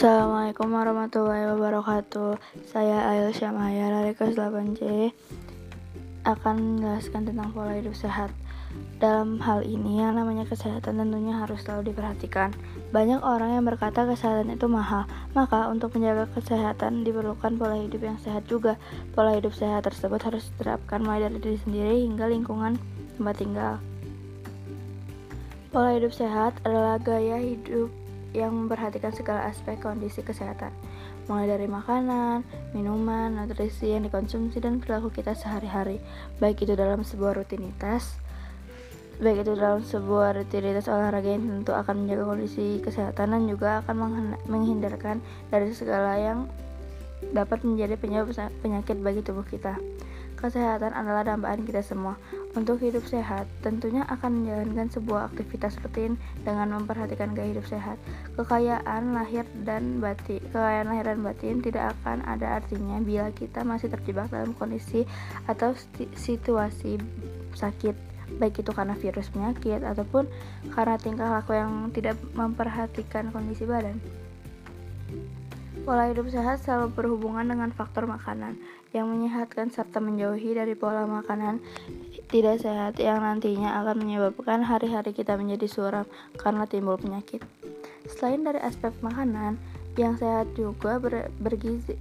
Assalamualaikum warahmatullahi wabarakatuh. Saya Ail Syamaya dari kelas 8C Akan menjelaskan tentang pola hidup sehat. Dalam hal ini yang namanya kesehatan tentunya harus selalu diperhatikan. Banyak orang yang berkata kesehatan itu mahal Maka untuk menjaga kesehatan diperlukan pola hidup yang sehat juga. Pola hidup sehat tersebut harus diterapkan mulai dari diri sendiri hingga lingkungan tempat tinggal. Pola hidup sehat adalah gaya hidup yang memperhatikan segala aspek kondisi kesehatan, mulai dari makanan, minuman, nutrisi yang dikonsumsi, dan perilaku kita sehari-hari, baik itu dalam sebuah rutinitas, baik itu dalam sebuah rutinitas olahraga yang tentu akan menjaga kondisi kesehatan dan juga akan menghindarkan dari segala yang dapat menjadi penyebab penyakit bagi tubuh kita. Kesehatan adalah dambaan kita semua. Untuk hidup sehat, tentunya akan menjalankan sebuah aktivitas rutin dengan memperhatikan gaya hidup sehat. Kekayaan lahir dan batin, kekayaan lahir dan batin tidak akan ada artinya bila kita masih terjebak dalam kondisi atau situasi sakit, baik itu karena virus penyakit ataupun karena tingkah laku yang tidak memperhatikan kondisi badan. Pola hidup sehat selalu berhubungan dengan faktor makanan yang menyehatkan serta menjauhi dari pola makanan tidak sehat yang nantinya akan menyebabkan hari-hari kita menjadi suram karena timbul penyakit. Selain dari aspek makanan, yang sehat juga ber bergizi.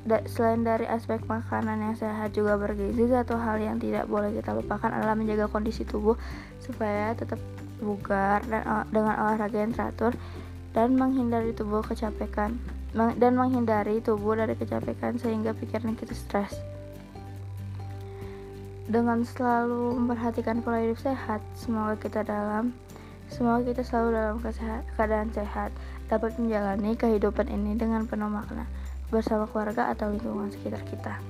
Da selain dari aspek makanan yang sehat juga bergizi, satu hal yang tidak boleh kita lupakan adalah menjaga kondisi tubuh supaya tetap bugar dan dengan olahraga yang teratur dan menghindari tubuh kecapekan dan menghindari tubuh dari kecapekan sehingga pikiran kita stres. Dengan selalu memperhatikan pola hidup sehat, semoga kita dalam semoga kita selalu dalam keadaan sehat, dapat menjalani kehidupan ini dengan penuh makna bersama keluarga atau lingkungan sekitar kita.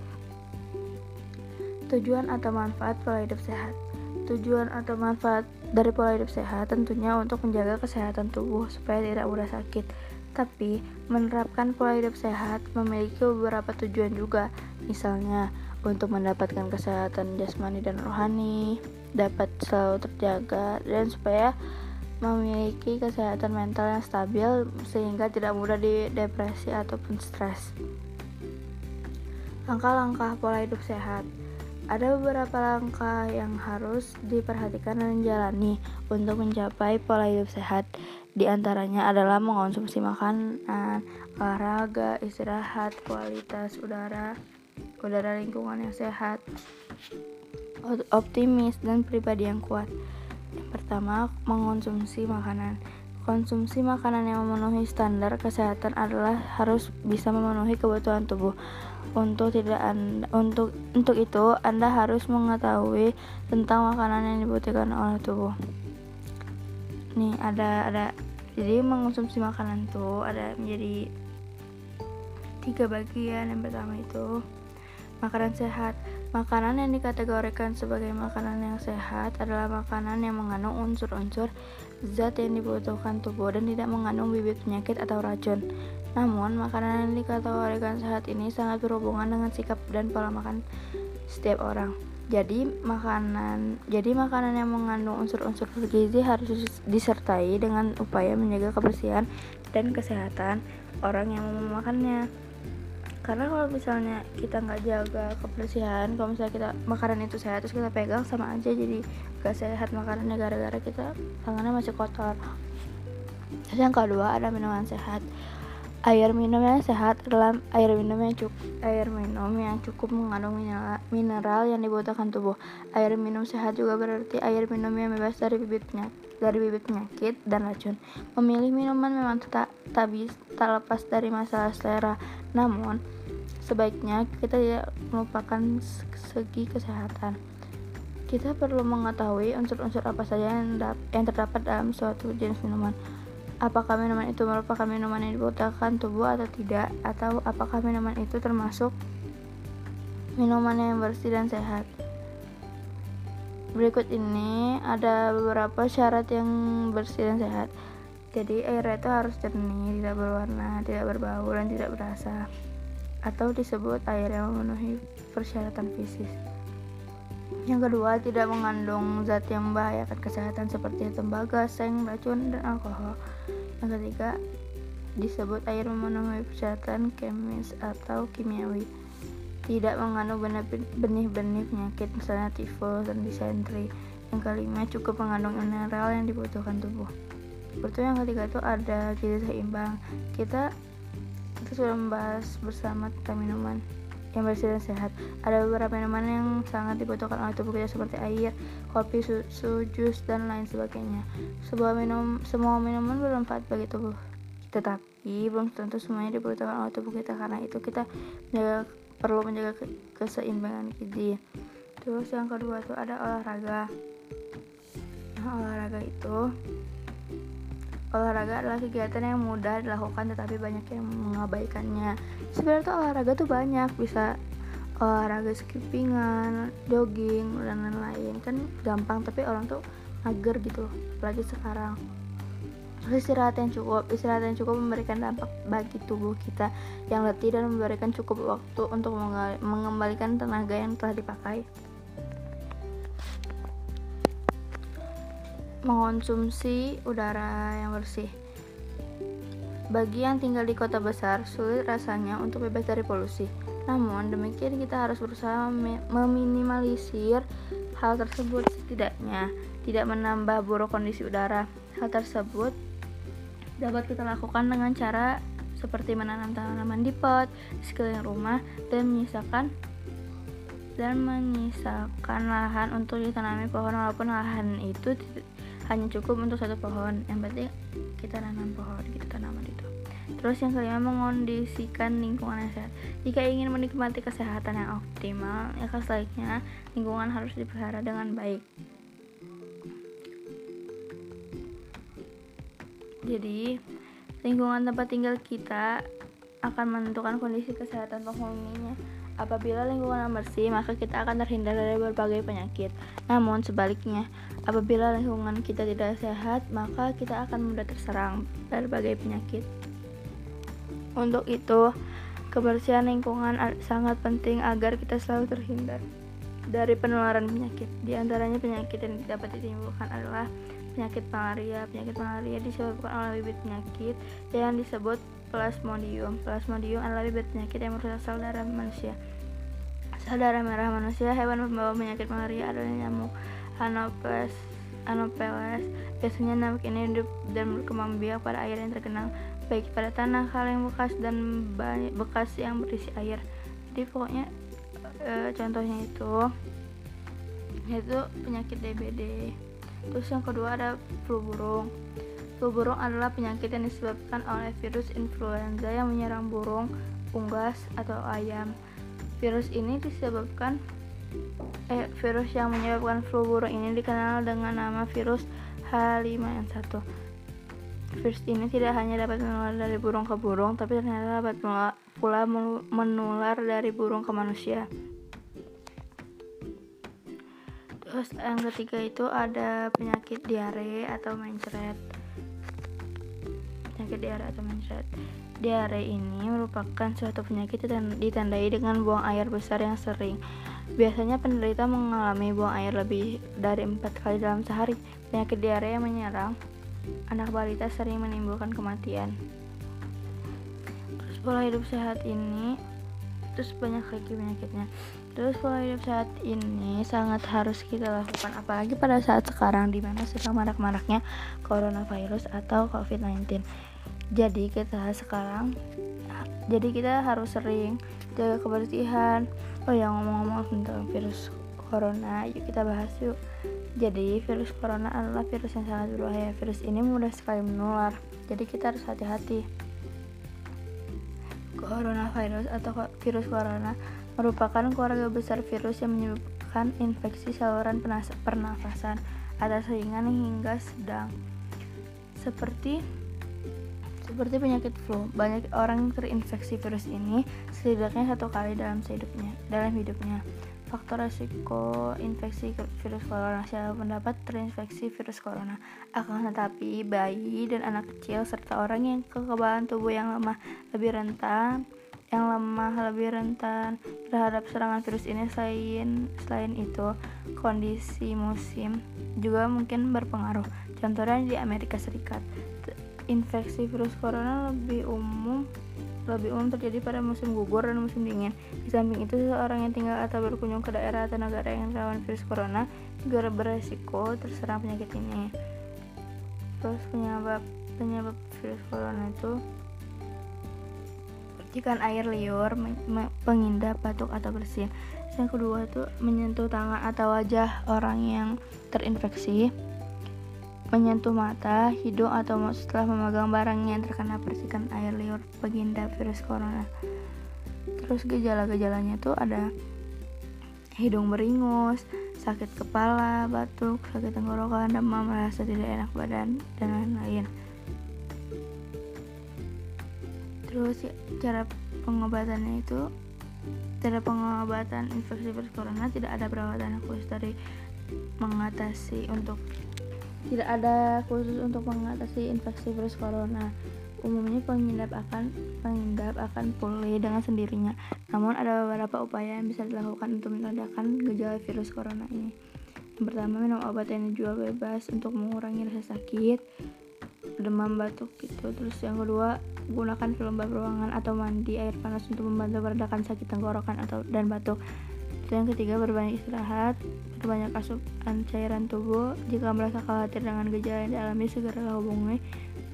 Tujuan atau manfaat pola hidup sehat. Tujuan atau manfaat dari pola hidup sehat tentunya untuk menjaga kesehatan tubuh supaya tidak mudah sakit tapi, menerapkan pola hidup sehat memiliki beberapa tujuan juga, misalnya untuk mendapatkan kesehatan jasmani dan rohani, dapat selalu terjaga, dan supaya memiliki kesehatan mental yang stabil sehingga tidak mudah di depresi ataupun stres. Langkah-langkah pola hidup sehat ada beberapa langkah yang harus diperhatikan dan dijalani untuk mencapai pola hidup sehat. Di antaranya adalah mengonsumsi makanan, olahraga, istirahat, kualitas udara, udara lingkungan yang sehat, optimis, dan pribadi yang kuat. Yang pertama, mengonsumsi makanan. Konsumsi makanan yang memenuhi standar kesehatan adalah harus bisa memenuhi kebutuhan tubuh. Untuk tidak anda, untuk untuk itu Anda harus mengetahui tentang makanan yang dibutuhkan oleh tubuh. Nih ada ada jadi mengonsumsi makanan tuh ada menjadi tiga bagian. Yang pertama itu makanan sehat. Makanan yang dikategorikan sebagai makanan yang sehat adalah makanan yang mengandung unsur-unsur zat yang dibutuhkan tubuh dan tidak mengandung bibit penyakit atau racun. Namun, makanan yang dikategorikan sehat ini sangat berhubungan dengan sikap dan pola makan setiap orang. Jadi, makanan jadi makanan yang mengandung unsur-unsur bergizi harus disertai dengan upaya menjaga kebersihan dan kesehatan orang yang memakannya karena kalau misalnya kita nggak jaga kebersihan kalau misalnya kita makanan itu sehat terus kita pegang sama aja jadi gak sehat makanannya gara-gara kita tangannya masih kotor. Terus yang kedua ada minuman sehat. Air minum yang sehat adalah air minum yang cukup air minum yang cukup mengandung mineral, mineral yang dibutuhkan tubuh. Air minum sehat juga berarti air minum yang bebas dari bibit penyakit dari bibit penyakit dan racun memilih minuman memang tak tak, bisa, tak lepas dari masalah selera namun, sebaiknya kita tidak melupakan segi kesehatan. Kita perlu mengetahui unsur-unsur apa saja yang, yang terdapat dalam suatu jenis minuman. Apakah minuman itu merupakan minuman yang dibutuhkan tubuh atau tidak, atau apakah minuman itu termasuk minuman yang bersih dan sehat. Berikut ini ada beberapa syarat yang bersih dan sehat. Jadi air itu harus jernih, tidak berwarna, tidak berbau, dan tidak berasa atau disebut air yang memenuhi persyaratan fisik. Yang kedua, tidak mengandung zat yang membahayakan kesehatan seperti tembaga, seng, racun, dan alkohol. Yang ketiga, disebut air memenuhi persyaratan kemis atau kimiawi tidak mengandung benih-benih penyakit misalnya tifus dan disentri yang kelima cukup mengandung mineral yang dibutuhkan tubuh Betul yang ketiga itu ada gizi seimbang kita kita sudah membahas bersama tentang minuman yang bersih dan sehat. Ada beberapa minuman yang sangat dibutuhkan oleh tubuh kita seperti air, kopi, susu, jus, dan lain sebagainya. Sebuah minum, semua minuman bermanfaat bagi tubuh. Tetapi belum tentu semuanya dibutuhkan oleh tubuh kita karena itu kita menjaga, perlu menjaga keseimbangan gizi. Terus yang kedua itu ada olahraga. Nah, olahraga itu olahraga adalah kegiatan yang mudah dilakukan tetapi banyak yang mengabaikannya sebenarnya tuh olahraga tuh banyak bisa olahraga skippingan jogging dan lain-lain kan gampang tapi orang tuh mager gitu apalagi sekarang terus istirahat yang cukup istirahat yang cukup memberikan dampak bagi tubuh kita yang letih dan memberikan cukup waktu untuk mengembalikan tenaga yang telah dipakai mengonsumsi udara yang bersih. Bagi yang tinggal di kota besar, sulit rasanya untuk bebas dari polusi. Namun, demikian kita harus berusaha meminimalisir hal tersebut setidaknya tidak menambah buruk kondisi udara. Hal tersebut dapat kita lakukan dengan cara seperti menanam tanaman di pot di sekeliling rumah dan menyisakan dan menyisakan lahan untuk ditanami pohon walaupun lahan itu hanya cukup untuk satu pohon. Yang penting kita tanam pohon gitu tanaman itu. Terus yang kelima mengondisikan lingkungan yang sehat. Jika ingin menikmati kesehatan yang optimal ya sebaiknya lingkungan harus dipelihara dengan baik jadi lingkungan tempat tinggal kita akan menentukan kondisi kesehatan penghuninya Apabila lingkungan bersih, maka kita akan terhindar dari berbagai penyakit. Namun sebaliknya, apabila lingkungan kita tidak sehat, maka kita akan mudah terserang berbagai penyakit. Untuk itu, kebersihan lingkungan sangat penting agar kita selalu terhindar dari penularan penyakit. Di antaranya penyakit yang dapat ditimbulkan adalah penyakit malaria. Penyakit malaria disebabkan oleh bibit penyakit yang disebut Plasmodium. Plasmodium adalah bibit penyakit yang merusak sel darah manusia. Sel darah merah manusia, hewan pembawa penyakit malaria adalah nyamuk Anopheles. Anopheles. Biasanya nyamuk ini hidup dan berkembang biak pada air yang tergenang, baik pada tanah, kaleng bekas dan bekas yang berisi air. Jadi pokoknya e, contohnya itu yaitu penyakit DBD. Terus yang kedua ada flu burung. Flu burung adalah penyakit yang disebabkan oleh virus influenza yang menyerang burung, unggas, atau ayam. Virus ini disebabkan eh, virus yang menyebabkan flu burung ini dikenal dengan nama virus H5N1. Virus ini tidak hanya dapat menular dari burung ke burung, tapi ternyata dapat pula menular dari burung ke manusia. Terus yang ketiga itu ada penyakit diare atau mencret penyakit diare atau mencret. Diare ini merupakan suatu penyakit yang ditandai dengan buang air besar yang sering. Biasanya penderita mengalami buang air lebih dari empat kali dalam sehari. Penyakit diare yang menyerang anak balita sering menimbulkan kematian. Terus pola hidup sehat ini terus banyak lagi penyakitnya terus pola hidup sehat ini sangat harus kita lakukan apalagi pada saat sekarang di mana sedang marak-maraknya coronavirus atau covid-19 jadi kita sekarang jadi kita harus sering jaga kebersihan. Oh ya ngomong-ngomong tentang virus corona yuk kita bahas yuk. Jadi virus corona adalah virus yang sangat berbahaya. Virus ini mudah sekali menular. Jadi kita harus hati-hati. Coronavirus atau virus corona merupakan keluarga besar virus yang menyebabkan infeksi saluran pernafasan atas ringan hingga sedang seperti seperti penyakit flu, banyak orang terinfeksi virus ini setidaknya satu kali dalam hidupnya. Dalam hidupnya, faktor resiko infeksi virus corona siapa pendapat terinfeksi virus corona akan tetapi bayi dan anak kecil serta orang yang kekebalan tubuh yang lemah lebih rentan yang lemah lebih rentan terhadap serangan virus ini selain selain itu kondisi musim juga mungkin berpengaruh contohnya di Amerika Serikat infeksi virus corona lebih umum lebih umum terjadi pada musim gugur dan musim dingin. Di samping itu, seseorang yang tinggal atau berkunjung ke daerah atau negara yang rawan virus corona juga beresiko terserang penyakit ini. Terus penyebab penyebab virus corona itu percikan air liur, pengindap, batuk atau bersin. Yang kedua itu menyentuh tangan atau wajah orang yang terinfeksi menyentuh mata, hidung, atau mulut setelah memegang barang yang terkena percikan air liur pengindap virus corona. Terus gejala-gejalanya tuh ada hidung beringus, sakit kepala, batuk, sakit tenggorokan, demam, merasa tidak enak badan, dan lain-lain. Terus ya, cara pengobatannya itu cara pengobatan infeksi virus corona tidak ada perawatan khusus dari mengatasi untuk tidak ada khusus untuk mengatasi infeksi virus corona. Umumnya pengindap akan pengindap akan pulih dengan sendirinya. Namun ada beberapa upaya yang bisa dilakukan untuk meredakan gejala virus corona ini. Yang pertama, minum obat yang dijual bebas untuk mengurangi rasa sakit, demam, batuk gitu. Terus yang kedua, gunakan pelembab ruangan atau mandi air panas untuk membantu meredakan sakit tenggorokan atau dan batuk. Yang ketiga, berbanyak istirahat, berbanyak asupan cairan tubuh. Jika merasa khawatir dengan gejala yang dialami, segera hubungi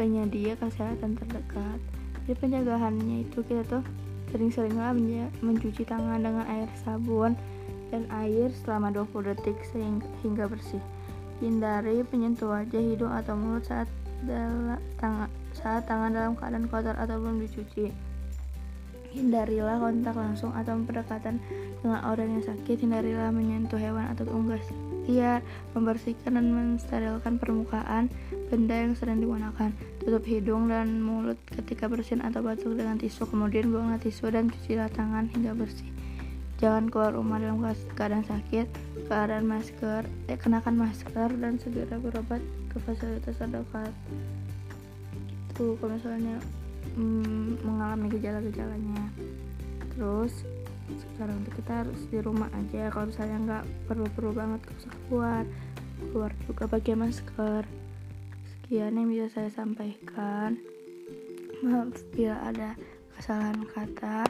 penyedia kesehatan terdekat. Jadi penjagaannya itu kita tuh sering-seringlah mencuci tangan dengan air sabun dan air selama 20 detik sehingga bersih. Hindari penyentuh wajah, hidung atau mulut saat dalam saat tangan dalam keadaan kotor atau belum dicuci. Hindarilah kontak langsung atau pendekatan dengan orang yang sakit. Hindarilah menyentuh hewan atau unggas liar. Membersihkan dan mensterilkan permukaan benda yang sedang digunakan. Tutup hidung dan mulut ketika bersin atau batuk dengan tisu. Kemudian buanglah tisu dan cucilah tangan hingga bersih. Jangan keluar rumah dalam keadaan sakit, keadaan masker, eh, kenakan masker dan segera berobat ke fasilitas terdekat. Itu kalau misalnya mm, mengalami gejala-gejalanya. Terus sekarang itu kita harus di rumah aja kalau misalnya nggak perlu-perlu banget usah keluar. Keluar juga pakai masker. Sekian yang bisa saya sampaikan. Maaf bila ada kesalahan kata.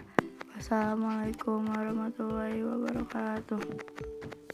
Wassalamualaikum warahmatullahi wabarakatuh